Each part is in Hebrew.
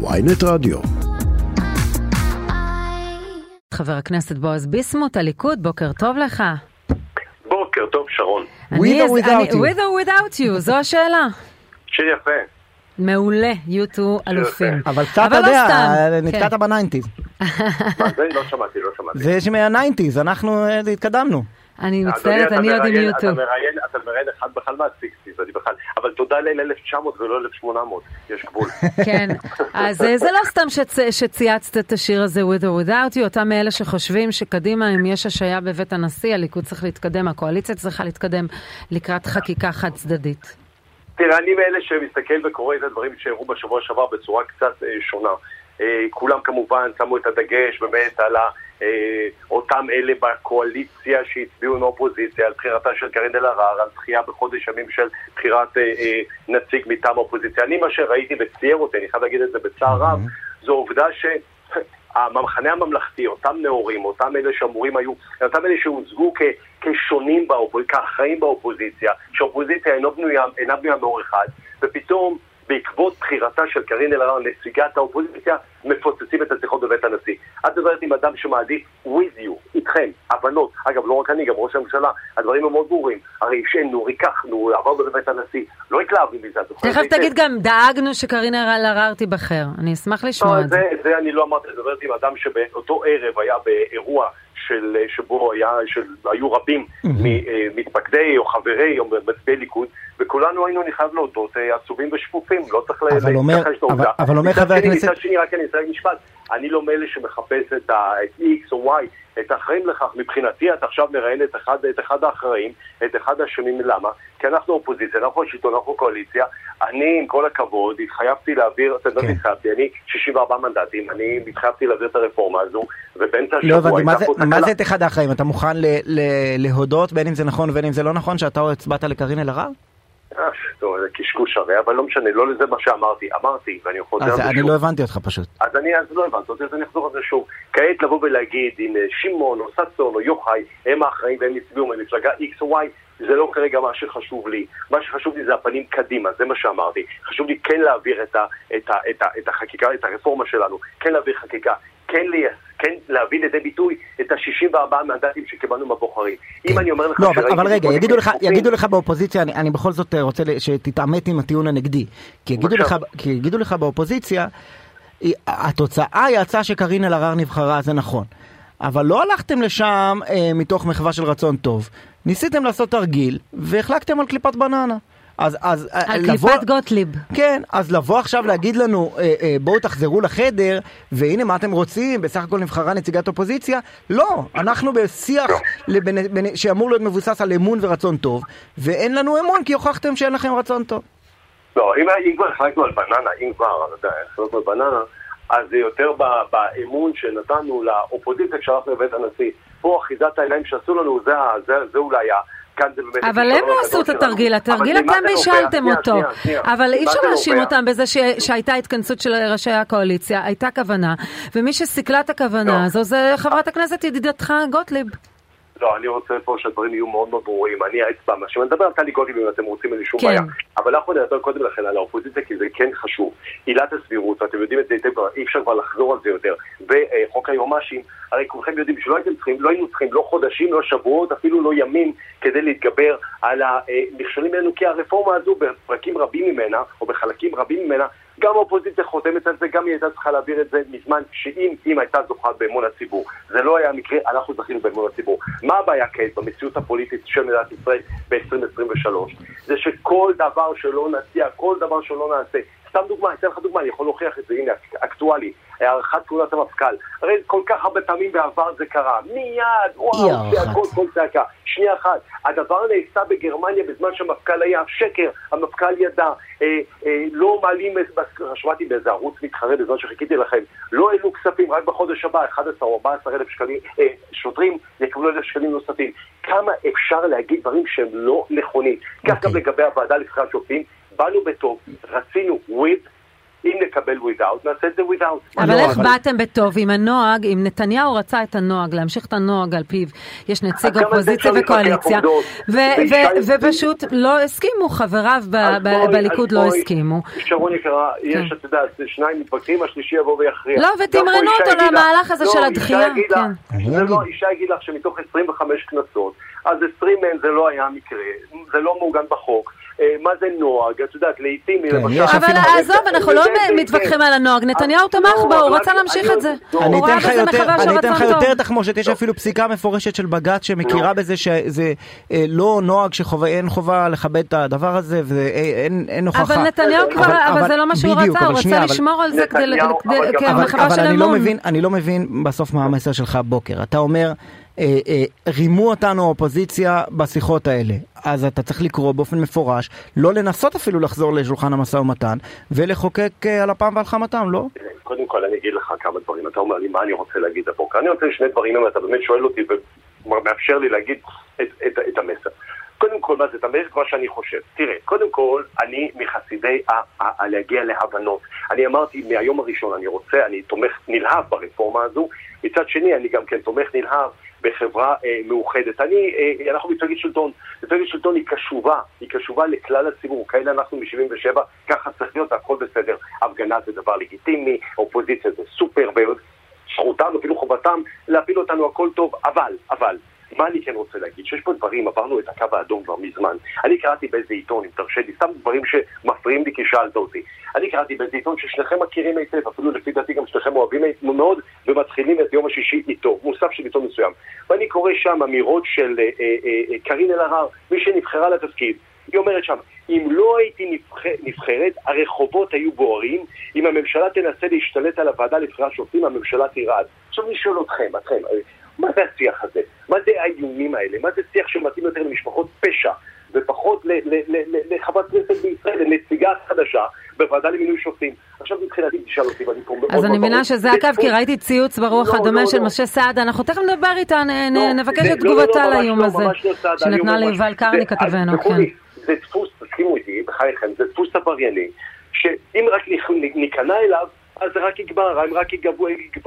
ויינט רדיו. חבר הכנסת בועז ביסמוט, הליכוד, בוקר טוב לך. בוקר טוב, שרון. With or without you? with or without you, זו השאלה. שיר יפה. מעולה, U2 אלופים. אבל קצת, אתה לא יודע. נתקעת כן. ב nineties. מה זה? לא שמעתי, לא שמעתי. זה שמה nineties, אנחנו אה, התקדמנו. אני מצטערת, אתה אני עוד עם U2. אתה מראיין, אתה אחד בכלל מה sixties, אני בכלל, אבל תודה לאל 1900 ולא 1800, יש גבול. כן, אז אה, זה לא סתם שצ- שצייצת את השיר הזה with or without you, אותם מאלה שחושבים שקדימה, אם יש השעיה בבית הנשיא, הליכוד צריך להתקדם, הקואליציה צריכה להתקדם לקראת חקיקה חד צדדית. תראה, אני מאלה שמסתכל וקורא את הדברים שהראו בשבוע שעבר בצורה קצת אה, שונה. אה, כולם כמובן שמו את הדגש באמת על ה, אותם אלה בקואליציה שהצביעו עם האופוזיציה, על בחירתה של קארין אלהרר, על דחייה בחודש ימים של בחירת אה, אה, נציג מטעם האופוזיציה. אני מה שראיתי וצייר אותי, אני חייב להגיד את זה בצער רב, זו עובדה ש... המחנה הממלכתי, אותם נאורים, אותם אלה שאמורים היו, אותם אלה שהוצגו כ, כשונים באופוזיציה, כאחראים באופוזיציה, אינה בנויה, אינה בנויה מאור אחד, ופתאום בעקבות בחירתה של קארין אלהרר, נציגת האופוזיציה, מפוצצים את השיחות בבית הנשיא. את מדברת עם אדם שמעדיף with you, איתכם, הבנות. אגב, לא רק אני, גם ראש הממשלה, הדברים הם מאוד ברורים. הרי עישנו, ריככנו, עבר בבית הנשיא, לא התלהבנו מזה. את זוכרת תכף. תגיד גם, דאגנו שקרין אלהרר תיבחר. אני אשמח לשמוע לא, את זה. זה, זה אני לא אמרתי, אני מדברת עם אדם שבאותו ערב היה באירוע של, שבו היה, של, היו רבים ממתפקדי או חברי או מצביעי ליכוד, וכולנו היינו, אני חייב להודות, אה, עצובים ושפופים, לא צריך להתכחש לעובדה. אבל- אומר חבר הכנסת- מצד שני, רק אני אסיים משפט, אני לא מאלה שמחפש את ה- את X או Y, את האחראים לכך. מבחינתי את עכשיו מראיין את אחד, את אחד האחראים, את אחד האשמים, למה? כי אנחנו אופוזיציה, אנחנו השלטון, אנחנו קואליציה. אני, עם כל הכבוד, התחייבתי להעביר, אתם לא כן. התחייבתי, אני 64 מנדטים, אני התחייבתי להעביר את הרפורמה הזו, ובאמצע לא השבוע הייתה זה- פה מה. זה את אחד האחראים? אתה מוכן להודות, בין אם זה נכון ובין אם זה לא נכון, שאתה הצבעת לקארין אלהרר? אה, טוב, זה קשקוש הרי, אבל לא משנה, לא לזה מה שאמרתי. אמרתי, ואני חוזר אז על זה אני שוב. לא הבנתי אותך פשוט. אז אני אז לא הבנתי אותי, אז אני אחזור על זה שוב. כעת לבוא ולהגיד אם אה, שמעון או ששון או יוחאי הם האחראים והם הצביעו ממפלגה X או Y, זה לא כרגע מה שחשוב לי. מה שחשוב לי זה הפנים קדימה, זה מה שאמרתי. חשוב לי כן להעביר את, ה, את, ה, את, ה, את החקיקה, את הרפורמה שלנו, כן להעביר חקיקה, כן, לייס, כן להביא לידי ביטוי את ה-64 מנדטים שקיבלנו מהבוחרים. אם אני אומר לך לא, אבל, אבל רגע, יגידו לך, יגידו לך באופוזיציה, אני, אני בכל זאת אה, רוצה שתתעמת עם הטיעון הנגדי. כי יגידו, לך. כי יגידו לך באופוזיציה, התוצאה יצאה שקארין אלהרר נבחרה, זה נכון. אבל לא הלכתם לשם אה, מתוך מחווה של רצון טוב. ניסיתם לעשות תרגיל, והחלקתם על קליפת בננה. אז, אז אה, על לבוא- קליפת גוטליב. כן, אז לבוא עכשיו להגיד לנו, אה, אה, בואו תחזרו לחדר, והנה מה אתם רוצים, בסך הכל נבחרה נציגת אופוזיציה, לא, אנחנו בשיח לבין, בין, שאמור להיות מבוסס על אמון ורצון טוב, ואין לנו אמון כי הוכחתם שאין לכם רצון טוב. לא, אם, אם כבר החלטנו על בננה, אם כבר, החלטנו על בננה, אז זה יותר באמון שנתנו לאופוזיציה כשהלכנו לבית הנשיא. פה אחיזת העיניים שעשו לנו, זה, זה, זה אולי ה... כאן זה באמת... אבל הם לא עשו את. התרגיל, התרגיל אתם? בישלתם אותו. אבל אי אפשר להאשים? אותם בזה שהייתה התכנסות של ראשי הקואליציה, הייתה כוונה, ומי שסיכלה את הכוונה לא. הזו זה חברת הכנסת ידידתך גוטליב. לא, אני רוצה פה שהדברים יהיו מאוד מאוד ברורים. אני האצבע מאשים. אני מדבר על טלי גוטליב אם אתם רוצים, אין לי שום כן. בעיה. אבל אנחנו נדבר קודם לכן על האופוזיציה, כי זה כן חשוב. עילת הסבירות, ואתם יודעים את זה היטב, אי אפשר כבר לחזור על זה יותר. וחוק היועמ"שים, הרי כולכם יודעים שלא הייתם צריכים, לא היינו צריכים לא חודשים, לא שבועות, אפילו לא ימים, כדי להתגבר על המכשולים האלו, כי הרפורמה הזו, בפרקים רבים ממנה, או בחלקים רבים ממנה, גם האופוזיציה חותמת על זה, גם היא הייתה צריכה להעביר את זה מזמן, שאם אם הייתה זוכה באמון הציבור. זה לא היה מקרה, אנחנו זכינו באמון הציבור. מה הבעיה כעת במציאות הפוליטית של מדינת ישראל ב-2023? זה שכל דבר שלא נציע, כל דבר שלא נעשה, סתם דוגמה, אתן לך דוגמה, אני יכול להוכיח את זה, הנה, אקטואלי, הארכת כהונת המפכ"ל. הרי כל כך הרבה פעמים בעבר זה קרה, מיד, וואו. צעקות, כל צעקה. שנייה אחת, הדבר נעשה בגרמניה בזמן שהמפכ"ל היה שקר, המפכ"ל ידע, אה, אה, לא מעלים, שמעתי באיזה ערוץ מתחרה בזמן שחיכיתי לכם, לא העלו כספים, רק בחודש הבא 11 או 14 אלף שקלים, אה, שוטרים יקבלו אלף שקלים נוספים. כמה אפשר להגיד דברים שהם לא נכונים? כך אוקיי. גם לגבי הוועדה לבחירת שופטים, באנו בטוב, רצינו with, אם נקבל with. ווידאוט, נעשה את זה ווידאוט. אבל איך באתם בטוב עם הנוהג, אם נתניהו רצה את הנוהג, להמשיך את הנוהג על פיו, יש נציג אופוזיציה וקואליציה, ופשוט לא הסכימו, חבריו בליכוד לא הסכימו. שרון יקרה, יש, כן. את יודעת, שניים מתווכחים, השלישי יבוא ויכריע. לא, ותמרנו אותו למהלך הזה של הדחייה. לא, אישה יגיד לך שמתוך 25 כנסות, אז 20 מהן זה לא היה מקרה, זה לא מעוגן בחוק. אה, מה זה נוהג, את יודעת, לעיתים, כן, למשל... אבל עזוב, אנחנו לא מתווכחים על הנוהג, נתניהו תמך בו, הוא רצה להמשיך את זה. אני אתן לך יותר תחמושת, יש אפילו פסיקה מפורשת של בג"ץ שמכירה בזה שזה אה, לא נוהג שאין חובה לכבד את הדבר הזה, ואין הוכחה. אבל נתניהו כבר, אבל זה לא מה שהוא רצה, הוא רצה לשמור על זה כמחווה של אמון. לא אני לא מבין בסוף מה המסר שלך הבוקר. אתה אומר... אה, אה, רימו אותנו האופוזיציה בשיחות האלה. אז אתה צריך לקרוא באופן מפורש, לא לנסות אפילו לחזור לשולחן המשא ומתן, ולחוקק אה, על אפם ועל חמתם, לא? קודם כל אני אגיד לך כמה דברים. אתה אומר לי מה אני רוצה להגיד הבוקר. אני רוצה שני דברים, אם אתה באמת שואל אותי ומאפשר לי להגיד את, את, את המסר. קודם כל, מה זה תמך? מה שאני חושב. תראה, קודם כל, אני מחסידי להגיע להבנות. אני אמרתי מהיום הראשון, אני רוצה, אני תומך נלהב ברפורמה הזו. מצד שני, אני גם כן תומך נלהב בחברה אה, מאוחדת. אני, אה, אנחנו מפלגת שלטון, מפלגת שלטון היא קשובה, היא קשובה לכלל הציבור, כאלה אנחנו מ-77, ככה צריך להיות, הכל בסדר. הפגנה זה דבר לגיטימי, אופוזיציה זה סופר, זכותם, אפילו חובתם, להפיל אותנו, הכל טוב, אבל, אבל, מה אני כן רוצה להגיד? שיש פה דברים, עברנו את הקו האדום כבר מזמן. אני קראתי באיזה עיתון, אם תרשה לי, סתם דברים שמפריעים לי כי שאלת אותי. אני קראתי באיזה עיתון ששניכם מכירים היטב, אפילו לפי דעתי גם שניכם אוהבים מאוד, ומתחילים את יום השישי איתו, מוסף של עיתון מסוים. ואני קורא שם אמירות של אה, אה, אה, קארין אלהרר, מי שנבחרה לתפקיד. היא אומרת שם, אם לא הייתי נבח... נבחרת, הרחובות היו בוערים, אם הממשלה תנסה להשתלט על הוועדה לבחירת שופטים, הממשלה תירעד. עכשיו אני שואל אתכם, אתכם, מה זה השיח הזה? מה זה האיומים האלה? מה זה שיח שמתאים יותר למשפחות פשע ופחות לחברת כנסת בישראל, לנציגה חדשה בוועדה למינוי שופטים? עכשיו מבחינתי תשאל אותי ואני פה מאוד אז אני מבינה שזה הקו, כי ראיתי ציוץ ברוח לא, הדומה לא, של לא. משה סעדה, אנחנו תכף נדבר איתה, נבקש את תגובתה לאיום הזה, שנתנה ליובל קרני כתבנו, כן. זה דפוס, תסכימו איתי, בחייכם, זה דפוס עברייני, שאם רק ניכנע אליו, אז זה רק יגבר, אם רק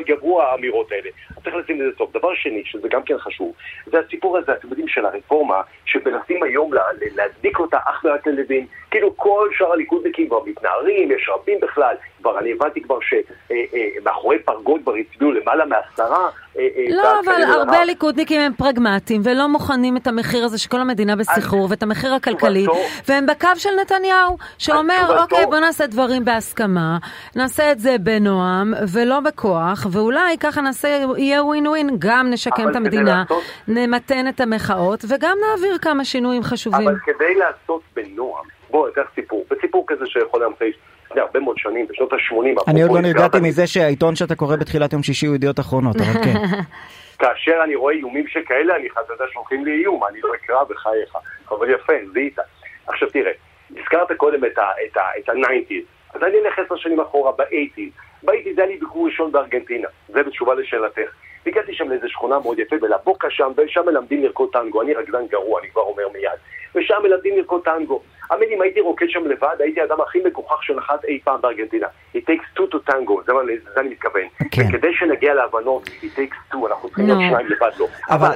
יגברו האמירות האלה. אז צריך לשים לזה סוף. דבר שני, שזה גם כן חשוב, זה הסיפור הזה, אתם יודעים, של הרפורמה, שמנסים היום להדביק אותה אך ורק ללוין. כאילו כל שאר הליכודניקים כבר מתנערים, יש רבים בכלל. כבר אני הבנתי כבר שמאחורי פרגוד כבר הצביעו למעלה מעשרה. אה, אה, לא, אבל הרבה ליכודניקים הם פרגמטיים ולא מוכנים את המחיר הזה שכל המדינה בסחרור ואת המחיר הכלכלי, והם בקו של נתניהו, שאומר, אוקיי, בוא נעשה דברים בהסכמה, נעשה את זה בנועם ולא בכוח, ואולי ככה נעשה, יהיה ווין ווין, גם נשקם את המדינה, נמתן את המחאות וגם נעביר כמה שינויים חשובים. אבל כדי לעשות בנועם, בוא, אתן סיפור, וסיפור כזה שיכול להמחיש. לפני הרבה מאוד שנים, בשנות ה-80. אני עוד לא נרגעתי מזה שהעיתון שאתה קורא בתחילת יום שישי הוא ידיעות אחרונות, אבל כן. כאשר אני רואה איומים שכאלה, אני חייב לדעת שולחים לי איום, אני לא אקרא בחייך. אבל יפה, זיהית. עכשיו תראה, הזכרת קודם את ה-90's, אז אני אלך עשר שנים אחורה, ב-80's. ב-80's היה לי ביקור ראשון בארגנטינה, זה בתשובה לשאלתך. הגעתי שם לאיזה שכונה מאוד יפה, בלבוקה שם, ושם מלמדים לרקוד טנגו, אני רקדן גרוע, אני כבר אומר מיד. ושם מלמדים לרקוד טנגו. האמן אם הייתי רוקד שם לבד, הייתי האדם הכי מגוחך שנחת אי פעם בארגנטינה. It takes two to tango, זה מה אני מתכוון. כן. וכדי שנגיע להבנות, it takes two, אנחנו צריכים להיות שניים לבד לא.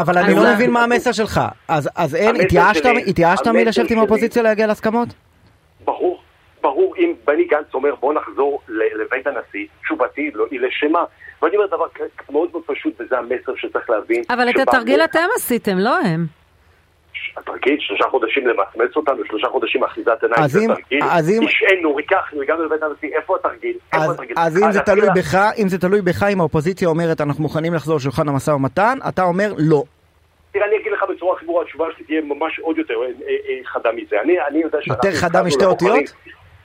אבל אני לא מבין מה המסר שלך. אז אין, התייאשת מלשבת עם האופוזיציה להגיע להסכמות? ברור. ברור, אם בני גנץ אומר בוא נחזור לבית הנשיא, תשובתי לא, היא לשמה. ואני אומר דבר מאוד מאוד פשוט, וזה המסר שצריך להבין. אבל את התרגיל אתם עשיתם, לא הם. התרגיל, שלושה חודשים למסמס אותנו, שלושה חודשים אחיזת עיניים, זה תרגיל, השענו, ריככנו, הגענו לבית הנשיא, איפה התרגיל? אז אם זה תלוי בך, אם זה תלוי בך, אם האופוזיציה אומרת אנחנו מוכנים לחזור לשולחן המשא ומתן, אתה אומר לא. תראה, אני אגיד לך בצורה הכי ברורה, התשובה שלי תהיה ממש עוד יותר אה, אה, חדה מזה. אני יודע שאנחנו... יותר חדה משתי אותיות?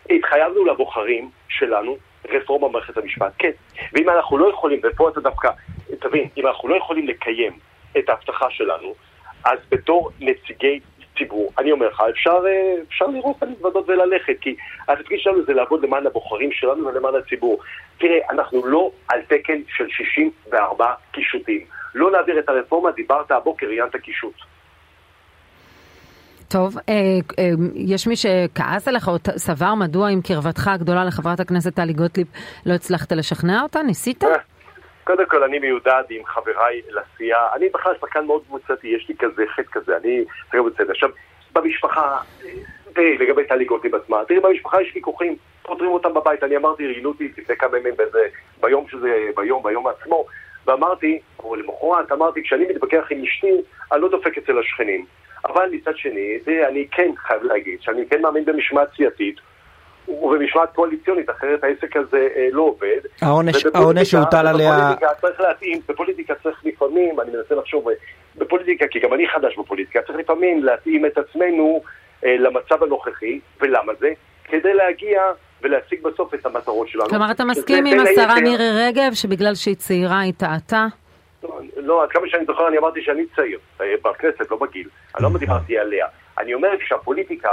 התחייבנו לבוחרים שלנו רפורמה במערכת המשפט, כן. ואם אנחנו לא יכולים, ופה אתה דווקא, תבין, אם אנחנו לא יכולים לקיים את ההבטחה שלנו, אז בתור נציגי ציבור, אני אומר לך, אפשר, אה, אפשר לראות את המזוודות וללכת, כי התפקיד שלנו זה לעבוד למען הבוחרים שלנו ולמען הציבור. תראה, אנחנו לא על תקן של 64 קישוטים. לא להעביר את הרפורמה, דיברת הבוקר, עיינת קישוט. טוב, אה, אה, יש מי שכעס עליך או סבר מדוע עם קרבתך הגדולה לחברת הכנסת טלי גוטליב לא הצלחת לשכנע אותה? ניסית? אה, קודם כל, אני מיודד עם חבריי לסיעה. אני בכלל שחקן מאוד קבוצתי, יש לי כזה חטא כזה, אני. עכשיו, במשפחה, אה, תראי, לגבי טלי גוטליב עצמה, תראי, במשפחה יש ויכוחים, פותרים אותם בבית. אני אמרתי, ראיינו אותי לפני כמה ימים באיזה, ביום שזה, ביום, ביום עצמו, ואמרתי, או למחרת, אמרתי, כשאני מתווכח עם אשתי, אני לא דופק אצל השכנים. אבל מצד שני, תראי, אני כן חייב להגיד שאני כן מאמין במשמעת סיעתית. ובמשמעת קואליציונית, אחרת העסק הזה אה, לא עובד. העונש- שהוטל עליה- בפוליטיקה צריך להתאים, בפוליטיקה צריך לפעמים, אני מנסה לחשוב, אה, בפוליטיקה, כי גם אני חדש בפוליטיקה, צריך לפעמים להתאים את עצמנו אה, למצב הנוכחי, ולמה זה? כדי להגיע ולהשיג בסוף את המטרות שלנו. כלומר, אתה מסכים עם השרה מירי רגב שבגלל שהיא צעירה היא טעתה? לא, לא, עד כמה שאני זוכר, אני אמרתי שאני צעיר, אה, בכנסת, לא בגיל. אני לא דיברתי עליה. אני אומר שהפוליטיקה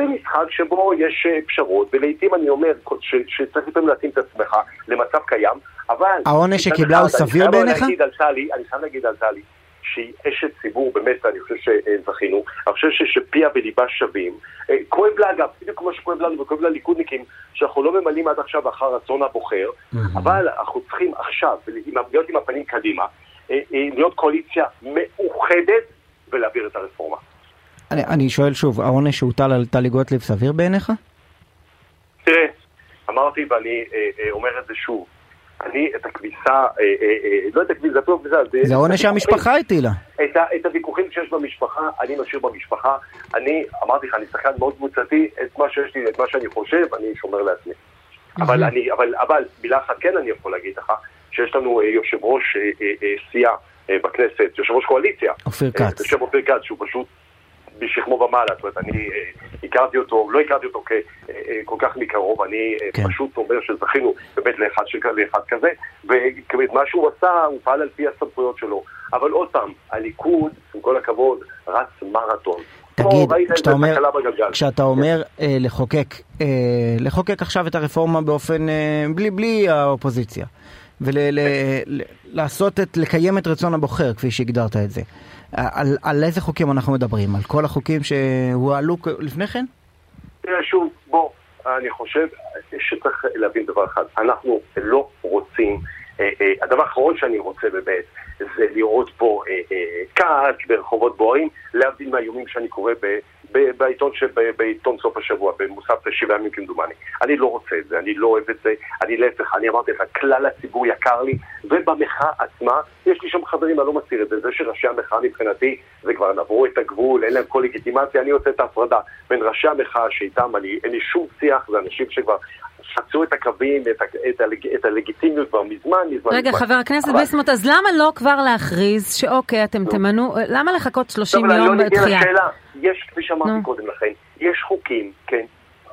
זה משחק שבו יש אה, פשרות, ולעיתים אני אומר ש- שצריך לפעמים להתאים את עצמך למצב קיים, אבל... העונש שקיבלה הוא סביר בעיניך? אני חייב להגיד על טלי, שהיא אשת ציבור, באמת, אני חושב שזכינו, אני חושב שפיה וליבה שווים. אה, כואב לה, אגב, בדיוק כמו שכואב לנו וכואב לליכודניקים, שאנחנו לא ממלאים עד עכשיו אחר רצון הבוחר, אבל אנחנו צריכים עכשיו, להיות עם הפנים קדימה, אה, אה, להיות קואליציה מאוחדת ולהעביר את הרפורמה. אני, אני שואל שוב, העונש שהוטל על טלי גוטליב סביר בעיניך? תראה, אמרתי ואני אה, אה, אומר את זה שוב, אני את הכביסה, אה, אה, אה, לא את הכביסה, זה לא כביסה, זה עונש שהמשפחה הטילה. את, את הוויכוחים שיש במשפחה, אני משאיר במשפחה. אני, אמרתי לך, אני שחקן מאוד קבוצתי, את מה שיש לי, את מה שאני חושב, אני שומר לעצמי. אבל, אני, אבל, אבל מילה אחת כן אני יכול להגיד לך, שיש לנו אה, יושב ראש אה, אה, אה, סיעה אה, בכנסת, יושב ראש קואליציה. אופיר אה, כץ. בשם אופיר כץ, שהוא פשוט בשכמו ומעלה, זאת אומרת, אני אה, הכרתי אותו, לא הכרתי אותו כ, אה, אה, כל כך מקרוב, אני אה, כן. פשוט אומר שזכינו באמת לאחד, שכ- לאחד כזה, ואת מה שהוא עשה, הוא פעל על פי הסמכויות שלו. אבל עוד פעם, הליכוד, עם כל הכבוד, רץ מרתון. תגיד, כשאתה אומר. כשאתה אומר אה, לחוקק, אה, לחוקק עכשיו את הרפורמה באופן, אה, בלי, בלי האופוזיציה, ולעשות את, לקיים את רצון הבוחר, כפי שהגדרת את זה. על, על איזה חוקים אנחנו מדברים? על כל החוקים שהועלו לפני כן? תראה, שוב, בוא, אני חושב שצריך להבין דבר אחד, אנחנו לא רוצים, אה, אה, הדבר האחרון שאני רוצה באמת, זה לראות פה אה, אה, כעס ברחובות בוערים, להבדיל מהאיומים שאני קורא בעיתון, בעיתון סוף השבוע, במוסף שבעה ימים כמדומני. אני לא רוצה את זה, אני לא אוהב את זה, אני להפך, אני אמרתי לך, כלל הציבור יקר לי, ובמחאה עצמה, יש לי שם חברים, אני לא מסתיר את זה, זה שראשי המחאה מבחינתי, זה כבר נברו את הגבול, אין להם כל לגיטימציה, אני עושה את ההפרדה בין ראשי המחאה שאיתם אני, אין לי שום שיח, זה אנשים שכבר חצו את הקווים, את, את, הלג, את הלגיטימיות כבר מזמן, מזמן. רגע, מזמן. חבר הכנסת אבל- ביסמוט, אז למה לא כבר להכריז שאוקיי, אתם תמנו, למה לחכות 30 טוב, יום לא מגיע בתחייה? לשאלה. יש, כפי שאמרתי נו. קודם לכן, יש חוקים, כן,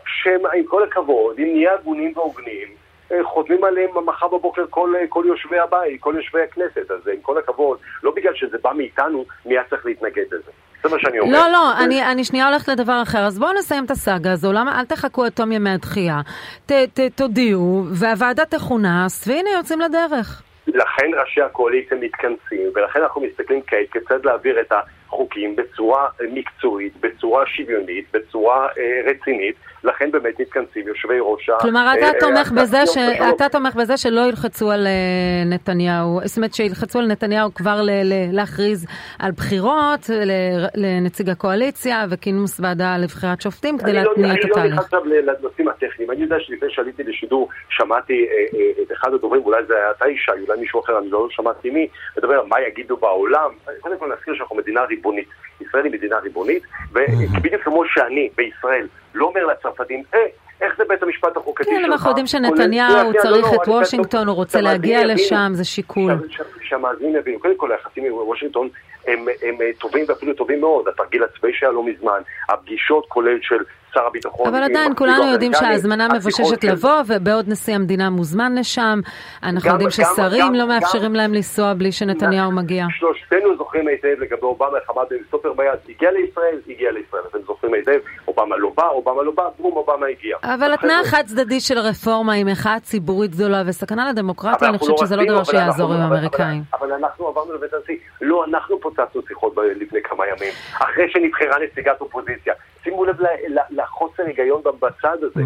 שהם, עם כל הכבוד, אם נהיה הגונים והוגנים, אה, חותמים עליהם מחר בבוקר כל, אה, כל יושבי הבית, כל יושבי הכנסת, אז אה, עם כל הכבוד, לא בגלל שזה בא מאיתנו, מי היה צריך להתנגד לזה. זה מה שאני אומר. לא, לא, אני, אני שנייה הולכת לדבר אחר, אז בואו נסיים את הסאגה הזו, למה אל תחכו עד תום ימי הדחייה, ת, ת, תודיעו, והוועדה תכונס, והנה יוצאים לדרך. לכן ראשי הקואליציה מתכנסים, ולכן אנחנו מסתכלים כעת כיצד להעביר את החוקים בצורה אה, מקצועית, בצורה שוויונית, בצורה אה, רצינית, לכן באמת מתכנסים יושבי ראש ה... כלומר, אתה אה, אה, תומך בזה, ש... הסיעות אתה תומך בזה שלא ילחצו על אה, נתניהו, זאת אומרת שילחצו על נתניהו כבר ל... ל... להכריז על בחירות ל... לנציג הקואליציה וכינוס ועדה לבחירת שופטים כדי לא- להתניע את אני לא התהליך. נכנס עכשיו לנושאים הטכניים. אני יודע שלפני שעליתי לשידור, שמעתי אה, אה, את אחד הדוברים, אולי זה היה אתה ישי, אולי מישהו אחר, אני לא שמעתי מי, מדבר על מה יגידו בעולם. קודם כל נזכיר שאנחנו מדינה ריבונית. ישראל היא מדינה ריבונית, ובדיוק כמו שאני בישראל לא אומר לצרפתים, אה, איך זה בית המשפט החוקתי שלך? כן, אנחנו יודעים שנתניהו שנייה, צריך לא, לא, את וושינגטון, הוא רוצה להגיע. לשם, זה שיקול. שה- שה- שהמאזינים יבינו, קודם כל היחסים עם וושינגטון הם, הם אה, טובים ואפילו טובים מאוד, התרגיל הצבאי שהיה לא מזמן, הפגישות כולל של שר הביטחון. אבל עדיין כולנו יודעים שההזמנה מבוששת של- לבוא, ובעוד נשיא המדינה מוזמן לשם. אנחנו יודעים ששרים לא מאפשרים להם לנסוע בלי שנתניהו מגיע. שלושתנו זוכרים היטב לגבי אובמה, איך עמד עם סטופר ביד, הגיע לישראל, הגיע לישראל, אתם זוכרים היטב, אובמה לא בא, אובמה לא בא, בום, אובמה הגיע. אבל חבר'ה, החד צדדי של הרפורמה היא מחאה ציבורית גדולה וסכנה לדמוקרטיה, אני חושבת שזה לא דבר שיעזור אנחנו- עם האמריקאים. אבל אנחנו, עברנו לבית הנשיא. לא, אנחנו פוצצנו שיחות לפני כמה ימים, אחרי שנבחרה נציגת אופוזיציה. שימו לב ל- ל- לחוסר היגיון בצד הזה.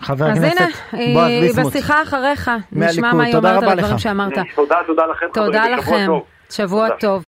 חבר אז הנה, הכנסת היא בועז ביסמוט. בשיחה אחריך, נשמע. מה היא אומרת על הדברים. שאמרת. תודה, תודה לכם, תודה לכם, טוב. שבוע. טוב.